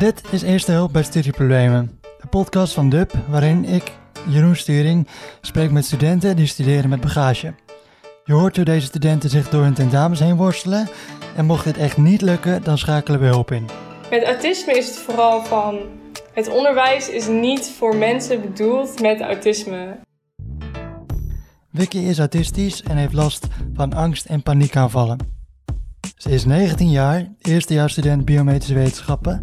Dit is Eerste Hulp bij Studieproblemen, de podcast van DUB waarin ik, Jeroen Sturing, spreek met studenten die studeren met bagage. Je hoort hoe deze studenten zich door hun tentamens heen worstelen en mocht dit echt niet lukken, dan schakelen we hulp in. Met autisme is het vooral van het onderwijs is niet voor mensen bedoeld met autisme. Vicky is autistisch en heeft last van angst- en paniekaanvallen. Ze is 19 jaar, eerstejaarsstudent biomedische wetenschappen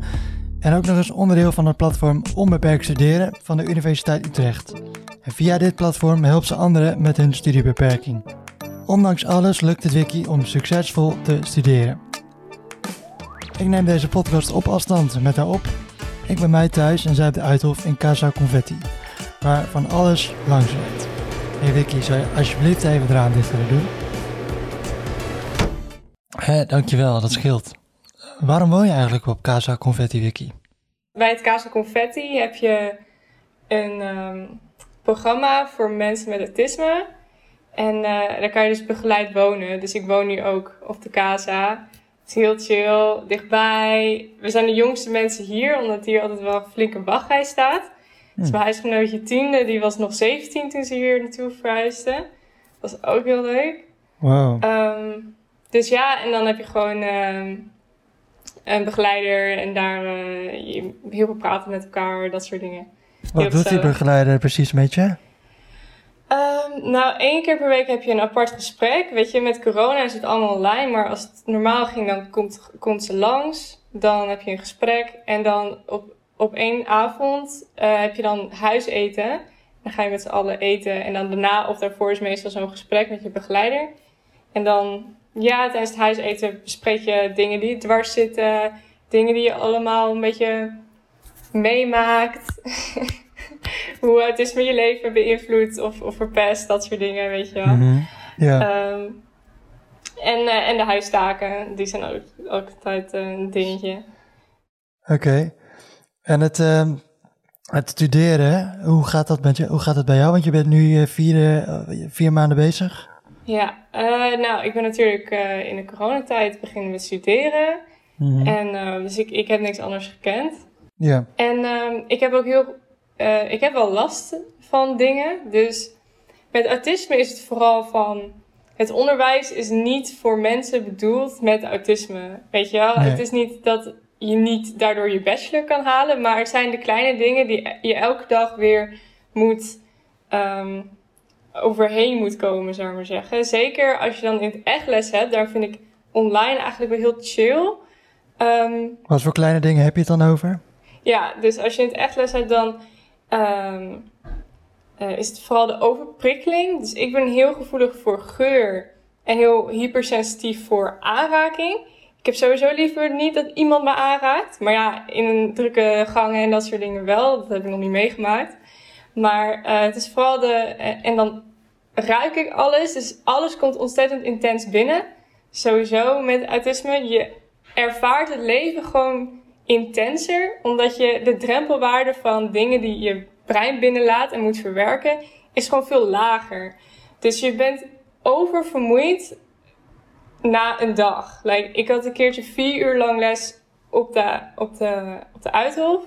en ook nog eens onderdeel van het platform Onbeperkt Studeren van de Universiteit Utrecht. En via dit platform helpt ze anderen met hun studiebeperking. Ondanks alles lukt het Vicky om succesvol te studeren. Ik neem deze podcast op afstand met haar op. Ik ben mij thuis en zij op de Uithof in Casa Confetti, waar van alles langs rijdt. Hey Vicky, zou je alsjeblieft even de raam dicht willen doen? Hé, dankjewel, dat scheelt. Waarom woon je eigenlijk op Casa Confetti, Vicky? Bij het Casa Confetti heb je een ehm, programma voor mensen met autisme. En uh, daar kan je dus begeleid wonen. Dus ik woon nu ook op de Casa. Het is heel chill, dichtbij. We zijn de jongste mensen hier, omdat hier altijd wel een flinke wachtrij staat. Dus mijn huisgenootje tiende, die was nog 17 toen ze hier naartoe verhuisde. Dat was ook heel leuk. Wow. Ehm, dus ja, en dan heb je gewoon ehm, een begeleider en daar je, heel veel praten met elkaar, dat soort dingen. Wat doet die begeleider precies met je? Um, nou, één keer per week heb je een apart gesprek. Weet je, met corona is het allemaal online, maar als het normaal ging, dan komt, komt ze langs. Dan heb je een gesprek en dan op, op één avond uh, heb je dan huiseten. Dan ga je met z'n allen eten en dan daarna of daarvoor is meestal zo'n gesprek met je begeleider. En dan ja, tijdens het huiseten bespreek je dingen die dwars zitten. Dingen die je allemaal een beetje meemaakt. Hoe het is met je leven beïnvloedt of, of verpest, dat soort dingen, weet je wel. Mm -hmm. Ja. Um, en, uh, en de huistaken, die zijn ook, ook altijd uh, een dingetje. Oké. Okay. En het, uh, het studeren, hoe gaat dat met je? Hoe gaat het bij jou? Want je bent nu eh, vier, vier maanden bezig. Ja, uh, nou, ik ben natuurlijk uh, in de coronatijd beginnen met studeren. Mm -hmm. En uh, dus ik, ik heb niks anders gekend. Ja. En ehm, ik heb ook heel, ik heb wel last van dingen. Dus met autisme is het vooral van, het onderwijs is niet voor mensen bedoeld met autisme. Weet je wel? Nee. Het is niet dat je niet daardoor je bachelor kan halen, maar het zijn de kleine dingen die je elke dag weer moet um, overheen moet komen, zou ik maar zeggen. Zeker als je dan in het echt les hebt, daar vind ik online eigenlijk wel heel chill. Um, Wat voor kleine dingen heb je het dan over? Ja, dus als je in het echt les hebt, dan um, uh, is het vooral de overprikkeling. Dus ik ben heel gevoelig voor geur en heel hypersensitief voor aanraking. Ik heb sowieso liever niet dat iemand me aanraakt. Maar ja, in een drukke gangen en dat soort dingen wel. Dat heb ik nog niet meegemaakt. Maar uh, het is vooral de... En dan ruik ik alles. Dus alles komt ontzettend intens binnen. Sowieso met autisme. Je ervaart het leven gewoon intenser. Omdat je de drempelwaarde van dingen die je brein binnenlaat en moet verwerken... is gewoon veel lager. Dus je bent oververmoeid na een dag. Like, ik had een keertje vier uur lang les op de, op de, op de Uithof.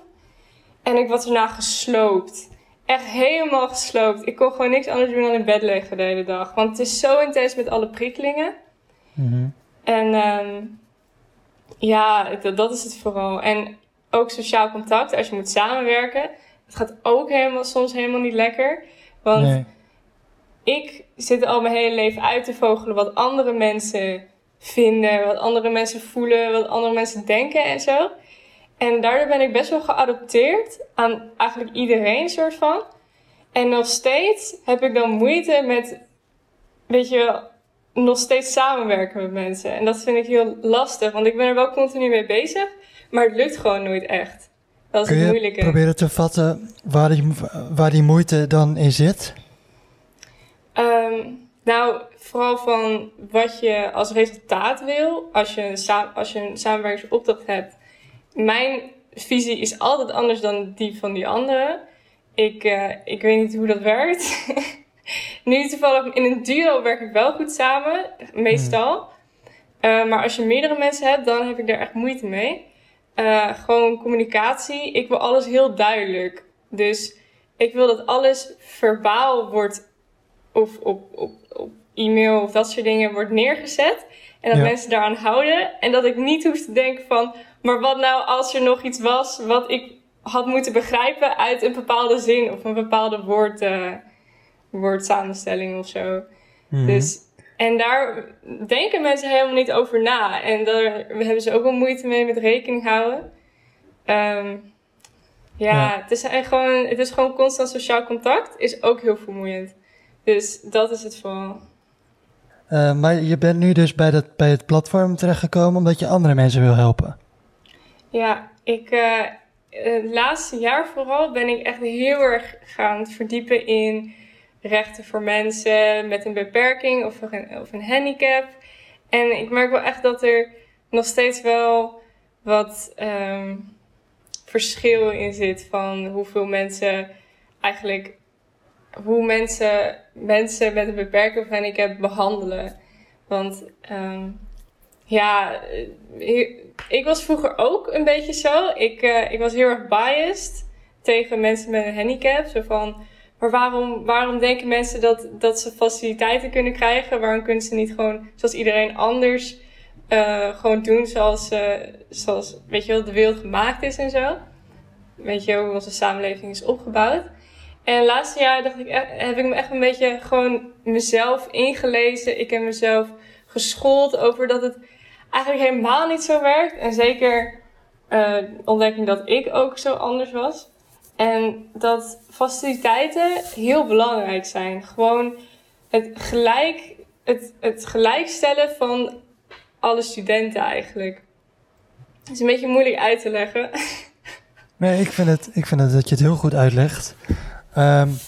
En ik was daarna gesloopt echt helemaal gesloopt. Ik kon gewoon niks anders doen dan in bed liggen de hele dag. Want het is zo intens met alle prikkelingen. Mm -hmm. En um, ja, dat, dat, is het vooral. En ook sociaal contact, als je moet samenwerken. Het gaat ook helemaal, soms helemaal niet lekker. Want nee. ik zit al mijn hele leven uit te vogelen wat andere mensen vinden. Wat andere mensen voelen, wat andere mensen denken en zo. En daardoor ben ik best wel geadopteerd aan eigenlijk iedereen, soort van. En nog steeds heb ik dan moeite met, weet je, nog steeds samenwerken met mensen. En dat vind ik heel lastig, want ik ben er wel continu mee bezig, maar het lukt gewoon nooit echt. Dat is Kun het je moeilijke. proberen te vatten waar die, waar die moeite dan in zit? Um, nou, vooral van wat je als resultaat wil, als je een, als je een samenwerkingsopdracht hebt mijn visie is altijd anders dan die van die anderen. Ik, uh, ik weet niet hoe dat werkt. nu toevallig in een duo werk ik wel goed samen, meestal. Uh, maar als je meerdere mensen hebt, dan heb ik daar echt moeite mee. uh, gewoon communicatie. Ik wil alles heel duidelijk. Dus ik wil dat alles verbaal wordt of op, op, op e-mail of dat soort dingen wordt neergezet. En dat mensen daaraan houden. En dat ik niet hoef te denken van, maar wat nou als er nog iets was wat ik had moeten begrijpen uit een bepaalde zin of een bepaalde woord, uh, woordsamenstelling of zo. Mhm. Dus, en daar denken mensen helemaal niet over na. En daar hebben ze ook wel moeite mee met rekening houden. Um, ja, Het, is gewoon, het is gewoon constant sociaal contact, is ook heel vermoeiend. Dus dat is het vooral. Uh, maar je bent nu dus bij, dat, bij het platform terechtgekomen omdat je andere mensen wil helpen. Ja, ik, uh, het laatste jaar vooral ben ik echt heel erg gaan verdiepen in rechten voor mensen met een beperking of een, of een handicap. En ik merk wel echt dat er nog steeds wel wat um, verschil in zit van hoeveel mensen eigenlijk hoe mensen mensen met een beperking of handicap behandelen. Want um, ja, ik was vroeger ook een beetje zo. Ik, uh, ik was heel erg biased tegen mensen met een handicap. Zo van, maar waarom, waarom denken mensen dat, dat ze faciliteiten kunnen krijgen? Waarom kunnen ze niet gewoon, zoals iedereen anders, uh, gewoon doen zoals, zoals, weet je wel, de wereld gemaakt is en zo? Weet je hoe onze samenleving is opgebouwd? En laatste jaar dacht ik, e-, heb ik me echt een beetje gewoon mezelf ingelezen. Ik heb mezelf geschoold over dat het eigenlijk helemaal niet zo werkt. En zeker uh, ontdekking dat ik ook zo anders was. En dat faciliteiten heel belangrijk zijn. Gewoon het gelijk, het, het gelijkstellen van alle studenten eigenlijk. Het is een beetje moeilijk uit te leggen. Nee, ik vind het, ik vind het dat je het heel goed uitlegt. Um,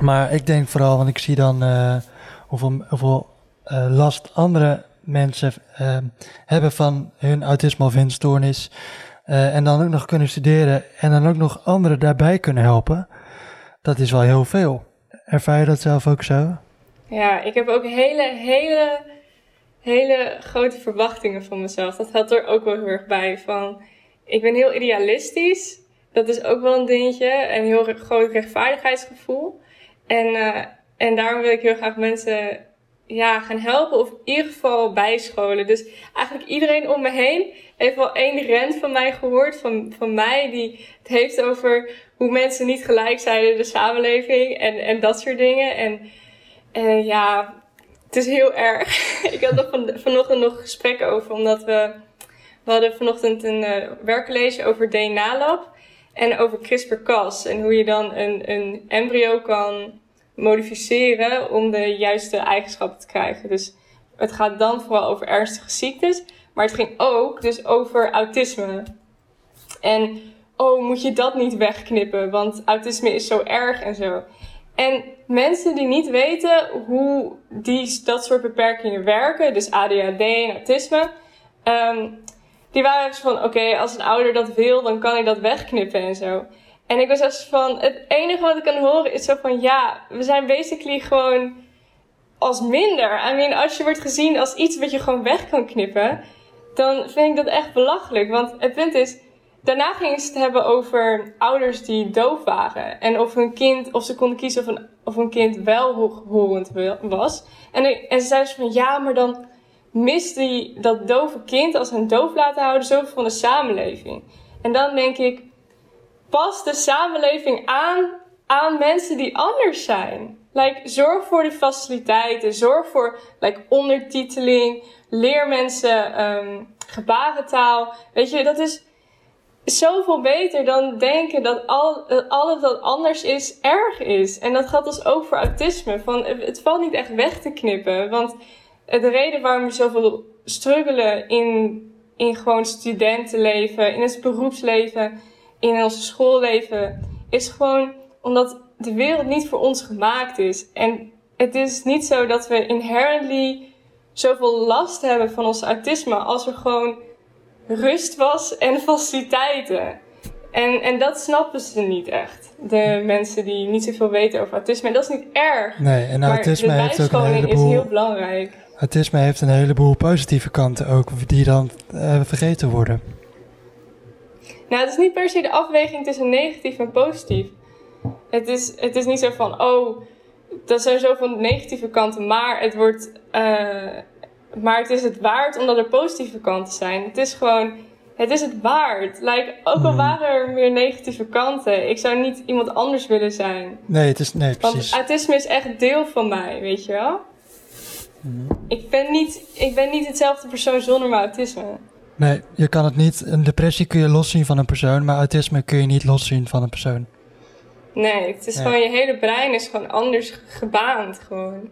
maar ik denk vooral, want ik zie dan uh, hoeveel, hoeveel uh, last andere mensen uh, hebben van hun autisme of hun stoornis. Uh, en dan ook nog kunnen studeren en dan ook nog anderen daarbij kunnen helpen. Dat is wel heel veel. Ervaar je dat zelf ook zo? Ja, ik heb ook hele, hele, hele grote verwachtingen van mezelf. Dat gaat er ook wel heel erg bij. Van, ik ben heel idealistisch. Dat is ook wel een dingetje. Een heel groot rechtvaardigheidsgevoel. En, uh, en daarom wil ik heel graag mensen ja, gaan helpen of in ieder geval bijscholen. Dus eigenlijk iedereen om me heen heeft wel één rent van mij gehoord, van, van mij, die het heeft over hoe mensen niet gelijk zijn in de samenleving en, en dat soort dingen. En, en ja, het is heel erg. ik had er van, vanochtend nog gesprekken over, omdat we, we hadden vanochtend een uh, werkcollege over DNA-lab en over CRISPR-Cas en hoe je dan een, een embryo kan modificeren om de juiste eigenschappen te krijgen. Dus het gaat dan vooral over ernstige ziektes, maar het ging ook dus over autisme. En oh, moet je dat niet wegknippen, want autisme is zo erg en zo. En mensen die niet weten hoe die, dat soort beperkingen werken, dus ADHD en autisme, um, die waren dus van, oké, als een ouder dat wil, dan kan ik dat wegknippen en zo. En ik was echt van, het enige wat ik kan horen is zo van, ja, we zijn basically gewoon als minder. I mean, als je wordt gezien als iets wat je gewoon weg kan knippen, dan vind ik dat echt belachelijk. Want het punt is, daarna gingen ze het hebben over ouders die doof waren. En of hun kind, of ze konden kiezen of een, of een kind wel horend was. En, en ze zeiden van, ja, maar dan mist die, dat dove kind, als een doof laten houden, zoveel van de samenleving. En dan denk ik, pas de samenleving aan aan mensen die anders zijn. Like, zorg voor de faciliteiten, zorg voor like, ondertiteling, leer mensen um, gebarentaal. Weet je, dat is zoveel beter dan denken dat al, alles wat anders is, erg is. En dat gaat dus ook voor autisme. Van, het valt niet echt weg te knippen. Want de reden waarom we zoveel struggelen in, in gewoon studentenleven, in het beroepsleven, in ons schoolleven is gewoon omdat de wereld niet voor ons gemaakt is. En het is niet zo dat we inherently zoveel last hebben van ons autisme als er gewoon rust was en faciliteiten. En, en dat snappen ze niet echt. De mensen die niet zoveel weten over autisme. En dat is niet erg. Nee, en autisme maar heeft ook een heleboel... is heel belangrijk. Autisme heeft een heleboel positieve kanten ook, die dan uh, vergeten worden. Nou, het is niet per se de afweging tussen negatief en positief. Het is, het is niet zo van, oh, dat zijn zoveel negatieve kanten, maar het wordt, uh, maar het is het waard omdat er positieve kanten zijn. Het is gewoon, het is het waard. Like, ook al mhm. waren er meer negatieve kanten, ik zou niet iemand anders willen zijn. Nee, het is, nee, precies. Want autisme is echt deel van mij, weet je wel? Mhm. Ik, ben niet, ik ben niet hetzelfde persoon zonder mijn autisme. Nee, je kan het niet. Een depressie kun je loszien van een persoon, maar autisme kun je niet loszien van een persoon. Nee, het is gewoon je hele brein is gewoon anders gebaand gewoon.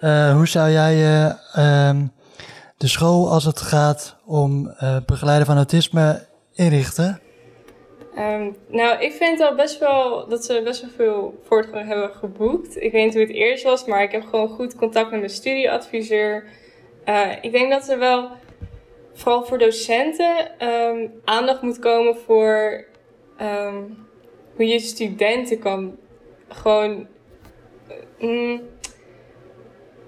Uh, hoe zou jij uh, um, de school als het gaat om uh, begeleiden van autisme inrichten? Um, nou, ik vind al best wel dat ze best wel veel voortgang hebben geboekt. Ik weet niet hoe het eerst was, maar ik heb gewoon goed contact met mijn studieadviseur. Ik denk dat er wel, vooral voor docenten, um, aandacht moet komen voor um, hoe je studenten kan gewoon. Mm,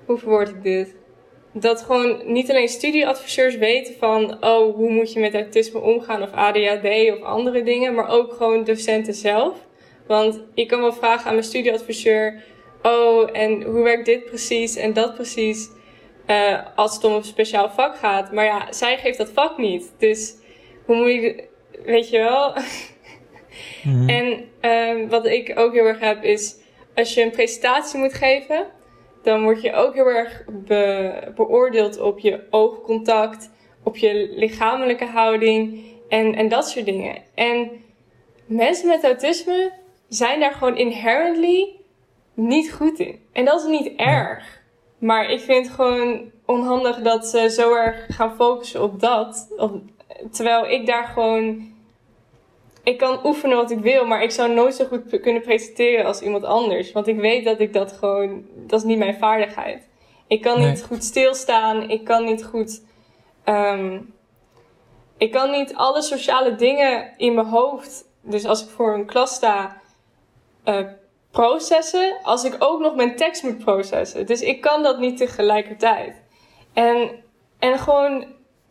hoe verwoord ik dit? Dat gewoon niet alleen studieadviseurs weten van, oh, hoe moet je met autisme omgaan of ADHD of andere dingen, maar ook gewoon docenten zelf. Want ik kan wel vragen aan mijn studieadviseur, oh, en hoe werkt dit precies en dat precies, uh, als het om een speciaal vak gaat. Maar ja, zij geeft dat vak niet. Dus hoe moet je, weet je wel? Mhm. En um, wat ik ook heel erg heb is, als je een presentatie moet geven, dan word je ook heel erg be beoordeeld op je oogcontact, op je lichamelijke houding en, en dat soort dingen. En mensen met autisme zijn daar gewoon inherently niet goed in. En dat is niet erg. Maar ik vind het gewoon onhandig dat ze zo erg gaan focussen op dat. terwijl ik daar gewoon ik kan oefenen wat ik wil, maar ik zou nooit zo goed kunnen presenteren als iemand anders. Want ik weet dat ik dat gewoon, dat is niet mijn vaardigheid. Ik kan niet goed stilstaan, ik kan niet goed, um, ik kan niet alle sociale dingen in mijn hoofd, dus als ik voor een klas sta, uh, processen, als ik ook nog mijn tekst moet processen. Dus ik kan dat niet tegelijkertijd. En, en gewoon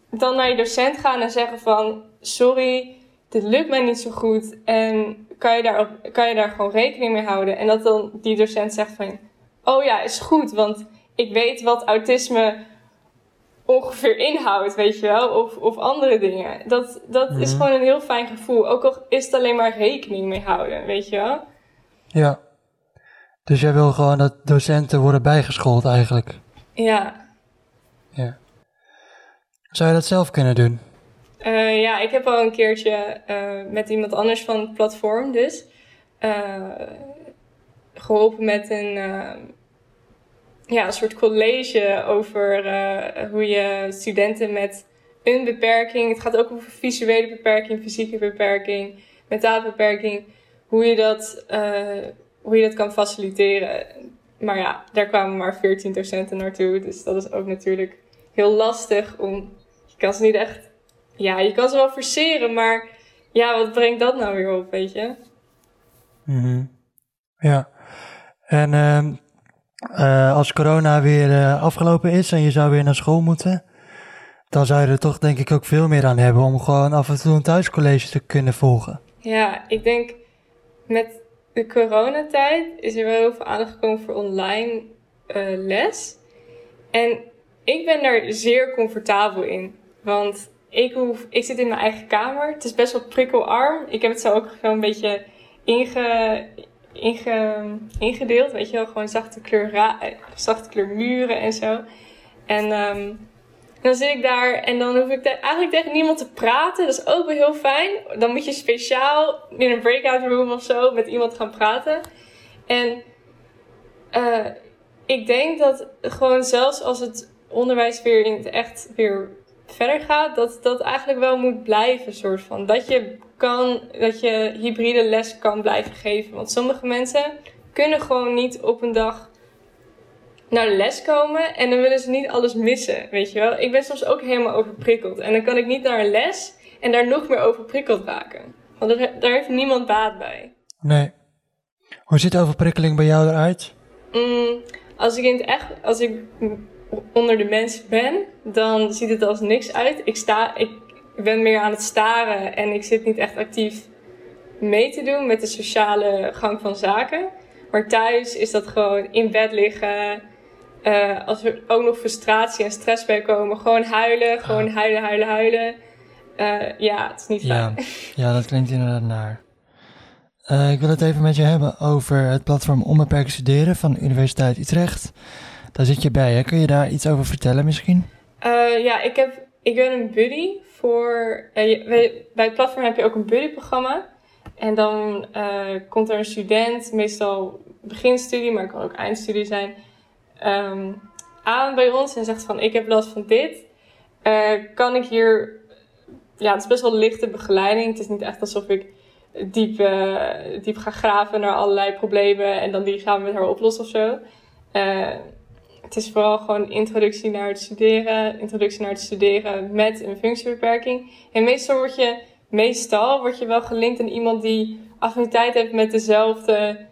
dan naar je docent gaan en zeggen van, sorry, dit lukt mij niet zo goed en kan je, daar kan je daar gewoon rekening mee houden? En dat dan die docent zegt van, oh ja, is goed, want ik weet wat autisme ongeveer inhoudt, weet je wel, of, of andere dingen. Dat, dat is mhm. gewoon een heel fijn gevoel, ook al is het alleen maar rekening mee houden, weet je wel. Ja, dus jij wil gewoon dat docenten worden bijgeschoold eigenlijk? Ja. Ja. Zou je dat zelf kunnen doen? Uh, ja, ik heb al een keertje uh, met iemand anders van het platform dus uh, geholpen met een, ja, een soort college over hoe je studenten met een beperking, het gaat ook over visuele beperking, fysieke beperking, mentale beperking, hoe je dat, hoe je dat kan faciliteren. Maar ja, daar kwamen maar 14 docenten naartoe, dus dat is ook natuurlijk heel lastig om, je kan ze niet echt ja, je kan ze wel forceren, maar ja, wat brengt dat nou weer op, weet je? Mm Ja. En uh, als corona weer uh, afgelopen is en je zou weer naar school moeten, dan zou je er toch denk ik ook veel meer aan hebben om gewoon af en toe een thuiscollege te kunnen volgen. Ja, ik denk met de coronatijd is er wel heel veel aandacht gekomen voor online uh, les. En ik ben daar zeer comfortabel in. Want ik, hoef, ik zit in mijn eigen kamer. Het is best wel prikkelarm. Ik heb het zo ook gewoon een beetje inge, inge, ingedeeld. Weet je wel, gewoon zachte kleur, zachte kleur muren en zo. En um, dan zit ik daar en dan hoef ik eigenlijk tegen niemand te praten. Dat is ook wel heel fijn. Dan moet je speciaal in een breakout room of zo met iemand gaan praten. En uh, ik denk dat gewoon zelfs als het onderwijs weer in het echt weer verder gaat, dat dat eigenlijk wel moet blijven, soort van. Dat je kan, dat je hybride les kan blijven geven. Want sommige mensen kunnen gewoon niet op een dag naar de les komen en dan willen ze niet alles missen, weet je wel. Ik ben soms ook helemaal overprikkeld en dan kan ik niet naar een les en daar nog meer overprikkeld raken. Want daar, heeft niemand baat bij. Nee. Hoe ziet overprikkeling bij jou eruit? Mm, als ik in het echt, als ik onder de mensen ben, dan ziet het als niks uit. Ik sta, ik ben meer aan het staren en ik zit niet echt actief mee te doen met de sociale gang van zaken. Maar thuis is dat gewoon in bed liggen. Uh, als er ook nog frustratie en stress bij komen, gewoon huilen, gewoon ah. huilen, huilen, huilen. Uh, ja, het is niet fijn. Ja, ja dat klinkt inderdaad naar. Uh, ik wil het even met je hebben over het platform Onbeperkt Studeren van de Universiteit Utrecht. Daar zit je bij, hè? Kun je daar iets over vertellen misschien? ja, ik, heb, ik ben een buddy voor... bij het platform heb je ook een buddyprogramma. En dan komt er een student, meestal beginstudie, maar het kan ook eindstudie zijn um, aan bij ons en zegt van ik heb last van dit. Uh, kan ik hier... Ja, het is best wel lichte begeleiding. Het is niet echt alsof ik diep, uh, diep ga graven naar allerlei problemen en dan die gaan we met haar oplossen of zo. Uh, het is vooral gewoon introductie naar het studeren, introductie naar het studeren met een functiebeperking. En meestal word je, meestal word je wel gelinkt aan iemand die affiniteit heeft met dezelfde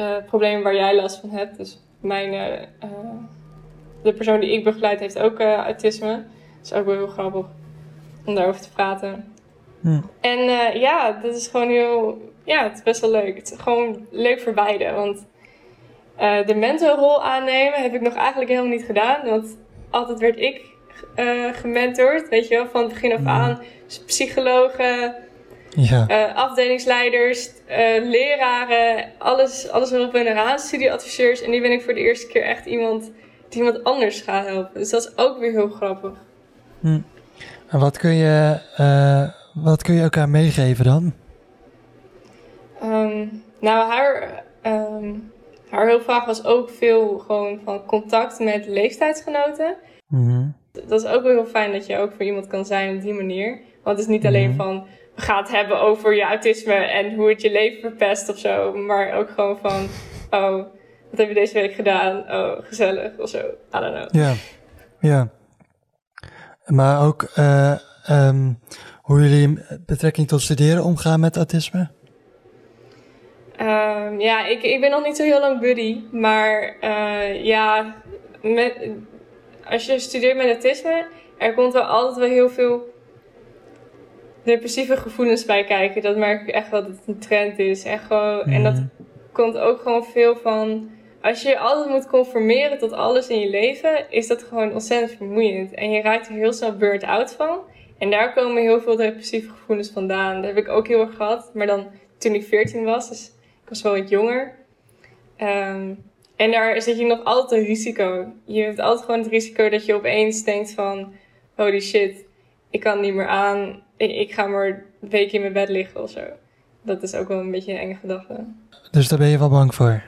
uh, problemen waar jij last van hebt. Dus mijn, uh, de persoon die ik begeleid heeft ook uh, autisme. Dat is ook wel heel grappig om daarover te praten. Hm. En ja, dat is gewoon heel, ja, het is best wel leuk. Het is gewoon leuk voor beide, want de mentorrol aannemen heb ik nog eigenlijk helemaal niet gedaan. Want altijd werd ik gementord, weet je wel, van het begin af hm. aan. Dus psychologen, ja. Uh, afdelingsleiders, uh, leraren, alles, alles erop en eraan, studieadviseurs. En nu ben ik voor de eerste keer echt iemand die iemand anders gaat helpen. Dus dat is ook weer heel grappig. Hm. En wat kun je, uh, wat kun je elkaar meegeven dan? Um, nou, haar, um, haar hulpvraag was ook veel gewoon van contact met leeftijdsgenoten. Mm Dat is ook wel heel fijn dat je ook voor iemand kan zijn op die manier. Want het is niet alleen mhm. van gaat hebben over je autisme en hoe het je leven verpest of zo. Maar ook gewoon van, oh, wat heb je deze week gedaan? Oh, gezellig of zo. I don't know. Ja, ja. Maar ook uh, um, hoe jullie betrekking tot studeren omgaan met autisme? Um, ja, ik, ik ben nog niet zo heel lang buddy. Maar uh, ja, met, als je studeert met autisme, er komt wel altijd wel heel veel depressieve gevoelens bij kijken. Dat merk ik echt wel dat het een trend is. En, gewoon, en dat mhm. komt ook gewoon veel van. Als je je altijd moet conformeren tot alles in je leven, is dat gewoon ontzettend vermoeiend. En je raakt er heel snel burnt out van. En daar komen heel veel depressieve gevoelens vandaan. Dat heb ik ook heel erg gehad. Maar dan toen ik 14 was, dus ik was wel wat jonger. Um, en daar zit je nog altijd een risico. Je hebt altijd gewoon het risico dat je opeens denkt van... Holy shit, ik kan niet meer aan ik, ik ga maar een week in mijn bed liggen of zo. Dat is ook wel een beetje een enge gedachte. Dus daar ben je wel bang voor?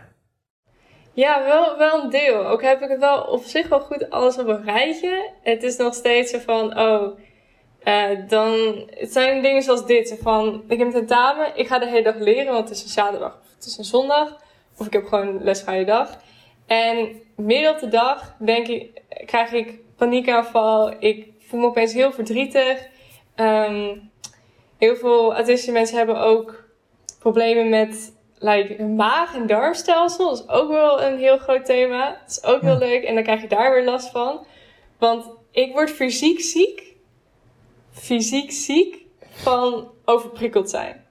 Ja, wel, wel een deel. Ook heb ik het wel op zich wel goed alles op een rijtje. Het is nog steeds zo van, oh, uh, dan, het zijn dingen zoals dit. Van, ik heb een tentamen, ik ga de hele dag leren, want het is een zaterdag of het is een zondag. Of ik heb gewoon lesvrije dag. En midden op de dag denk ik, krijg ik paniekaanval. Ik voel me opeens heel verdrietig. Um, heel veel autistische mensen hebben ook problemen met like, hun maag- en darmstelsel. Dat is ook wel een heel groot thema. Dat is ook heel leuk. En dan krijg je daar weer last van. Want ik word fysiek ziek. Fysiek ziek van overprikkeld zijn.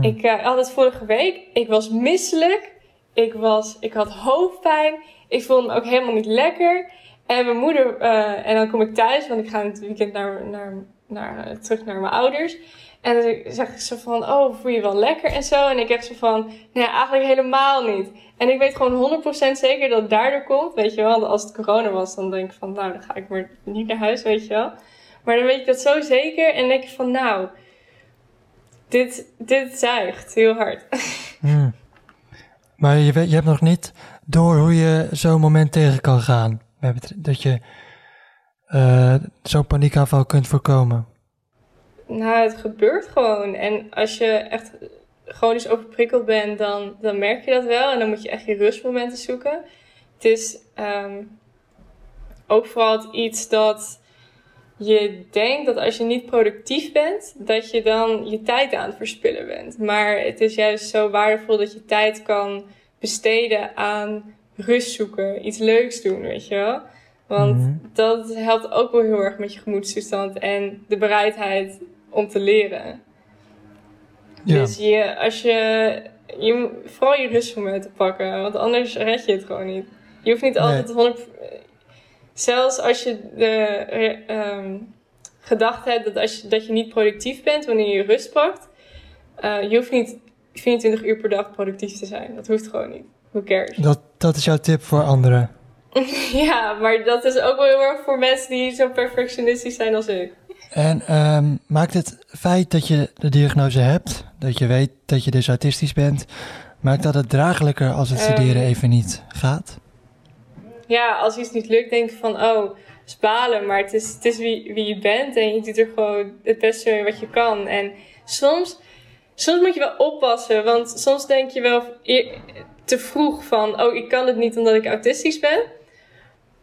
Ik uh, had het vorige week. Ik was misselijk. Ik, was, ik had hoofdpijn. Ik voelde me ook helemaal niet lekker. En mijn moeder, uh, en dan kom ik thuis, want ik ga in het weekend naar, naar naar, eh, terug naar mijn ouders. En dan zeg ik zo van, oh, voel je wel lekker en zo. En ik heb zo van, nee, eigenlijk helemaal niet. En ik weet gewoon 100% zeker dat het daardoor komt, weet je wel. Als het corona was, dan denk ik van, nou, dan ga ik maar niet naar huis, weet je wel. Maar dan weet ik dat zo zeker. En denk ik van, nou, dit, dit zuigt heel hard. Hmm. Maar je, weet, je hebt nog niet door hoe je zo'n moment tegen kan gaan. Dat je uh, zo'n paniekaanval kunt voorkomen? Nou, het gebeurt gewoon. En als je echt chronisch overprikkeld bent, dan, dan merk je dat wel. En dan moet je echt je rustmomenten zoeken. Het is um, ook vooral iets dat je denkt dat als je niet productief bent, dat je dan je tijd aan het verspillen bent. Maar het is juist zo waardevol dat je tijd kan besteden aan rust zoeken, iets leuks doen, weet je wel. Want mhm. dat helpt ook wel heel erg met je gemoedstoestand en de bereidheid om te leren. Dus je, als je, je vooral je rustmomenten te pakken, want anders red je het gewoon niet. Je hoeft niet altijd nee. 100. Zelfs als je de um, gedachte hebt dat, als je, dat je niet productief bent wanneer je rust pakt, uh, je hoeft niet 24 uur per dag productief te zijn. Dat hoeft gewoon niet. Who cares? Dat, dat is jouw tip voor anderen. ja, maar dat is ook wel heel erg voor mensen die zo perfectionistisch zijn als ik. En um, maakt het feit dat je de diagnose hebt, dat je weet dat je dus autistisch bent, maakt dat het draaglijker als het studeren even niet gaat? Ja, als iets niet lukt, denk je van, oh, spalen, maar het is, het is wie, wie je bent en je doet er gewoon het beste mee wat je kan. En soms, soms moet je wel oppassen, want soms denk je wel te vroeg van, oh, ik kan het niet omdat ik autistisch ben.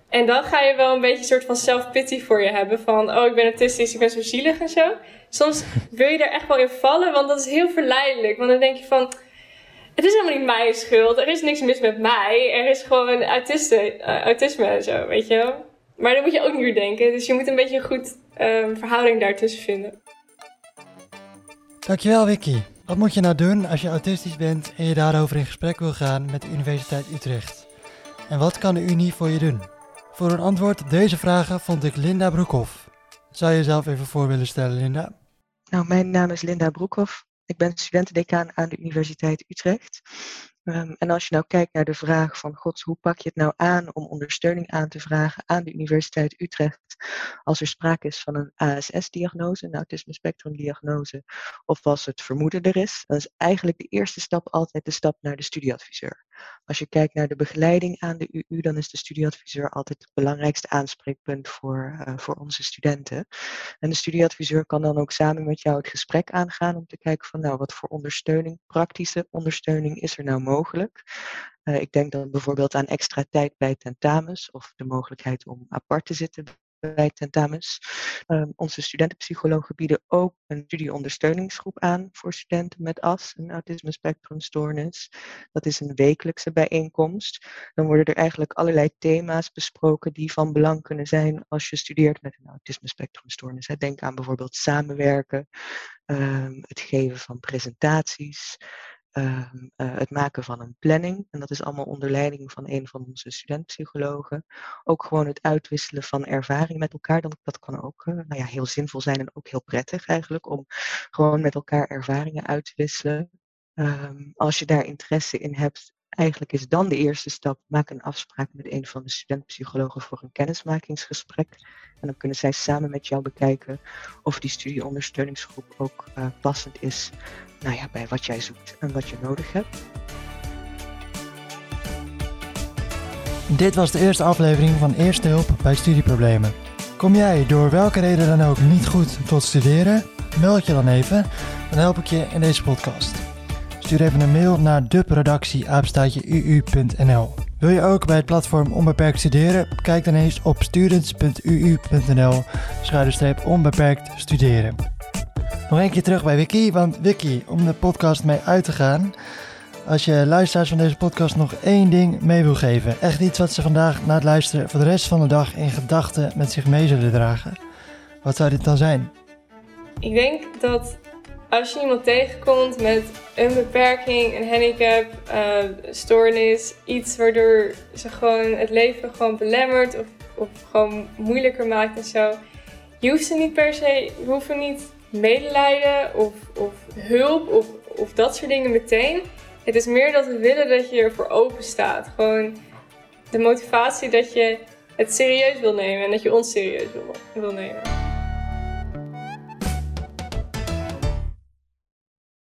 En dan ga je wel een beetje een soort van self-pity voor je hebben. Van, oh, ik ben autistisch, ik ben zo zielig en zo. Soms wil je er echt wel in vallen, want dat is heel verleidelijk. Want dan denk je van, het is helemaal niet mijn schuld. Er is niks mis met mij. Er is gewoon uh, autisme en zo, weet je Maar dan moet je ook niet meer denken. Dus je moet een beetje een goed um, verhouding daartussen vinden. Dankjewel, Vicky. Wat moet je nou doen als je autistisch bent en je daarover in gesprek wil gaan met de Universiteit Utrecht? En wat kan de Unie voor je doen? Voor een antwoord op deze vragen vond ik Linda Broekhoff. Zou je jezelf even voor willen stellen, Linda? Nou, mijn naam is Linda Broekhoff. Ik ben studentendecaan aan de Universiteit Utrecht. Um, en als je nou kijkt naar de vraag van, god, hoe pak je het nou aan om ondersteuning aan te vragen aan de Universiteit Utrecht als er sprake is van een ASS-diagnose, een autisme spectrum diagnose, of als het vermoeden er is, dan is eigenlijk de eerste stap altijd de stap naar de studieadviseur. Als je kijkt naar de begeleiding aan de UU, dan is de studieadviseur altijd het belangrijkste aanspreekpunt voor, uh, voor onze studenten. En de studieadviseur kan dan ook samen met jou het gesprek aangaan om te kijken van nou, wat voor ondersteuning, praktische ondersteuning is er nou mogelijk. Uh, ik denk dan bijvoorbeeld aan extra tijd bij tentamens of de mogelijkheid om apart te zitten bij tentamens. Um, onze studentenpsychologen bieden ook een studieondersteuningsgroep aan voor studenten met AS, een autisme spectrumstoornis. Dat is een wekelijkse bijeenkomst. Dan worden er eigenlijk allerlei thema's besproken die van belang kunnen zijn als je studeert met een autisme spectrumstoornis. Denk aan bijvoorbeeld samenwerken, um, het geven van presentaties. Ehm, eh, het maken van een planning. En dat is allemaal onder leiding van een van onze studentpsychologen. Ook gewoon het uitwisselen van ervaring met elkaar. Dat, dat kan ook uh, nou ja, heel zinvol zijn en ook heel prettig eigenlijk. Om gewoon met elkaar ervaringen uit te wisselen. Um, als je daar interesse in hebt, eigenlijk is dan de eerste stap, maak een afspraak met een van de studentpsychologen voor een kennismakingsgesprek. En dan kunnen zij samen met jou bekijken of die studieondersteuningsgroep ook uh, passend is nou ja, bij wat jij zoekt en wat je nodig hebt. Dit was de eerste aflevering van Eerste Hulp bij Studieproblemen. Kom jij door welke reden dan ook niet goed tot studeren? Meld je dan even, dan help ik je in deze podcast. Stuur even een mail naar deproductie.uu.nl. Wil je ook bij het platform Onbeperkt Studeren? Kijk dan eens op students.uu.nl schuine onbeperkt studeren. Nog een keer terug bij Wiki, want Wiki, om de podcast mee uit te gaan. Als je luisteraars van deze podcast nog één ding mee wil geven. Echt iets wat ze vandaag na het luisteren voor de rest van de dag in gedachten met zich mee zullen dragen. Wat zou dit dan zijn? Ik denk dat als je iemand tegenkomt met een beperking, een handicap, uh, stoornis, iets waardoor ze gewoon het leven gewoon belemmert of, of gewoon moeilijker maakt en zo. Je hoeft ze niet per se, je hoeft niet medelijden of, of hulp of, of dat soort dingen meteen. Het is meer dat we willen dat je ervoor open staat. Gewoon de motivatie dat je het serieus wil nemen en dat je ons serieus wil, wil nemen.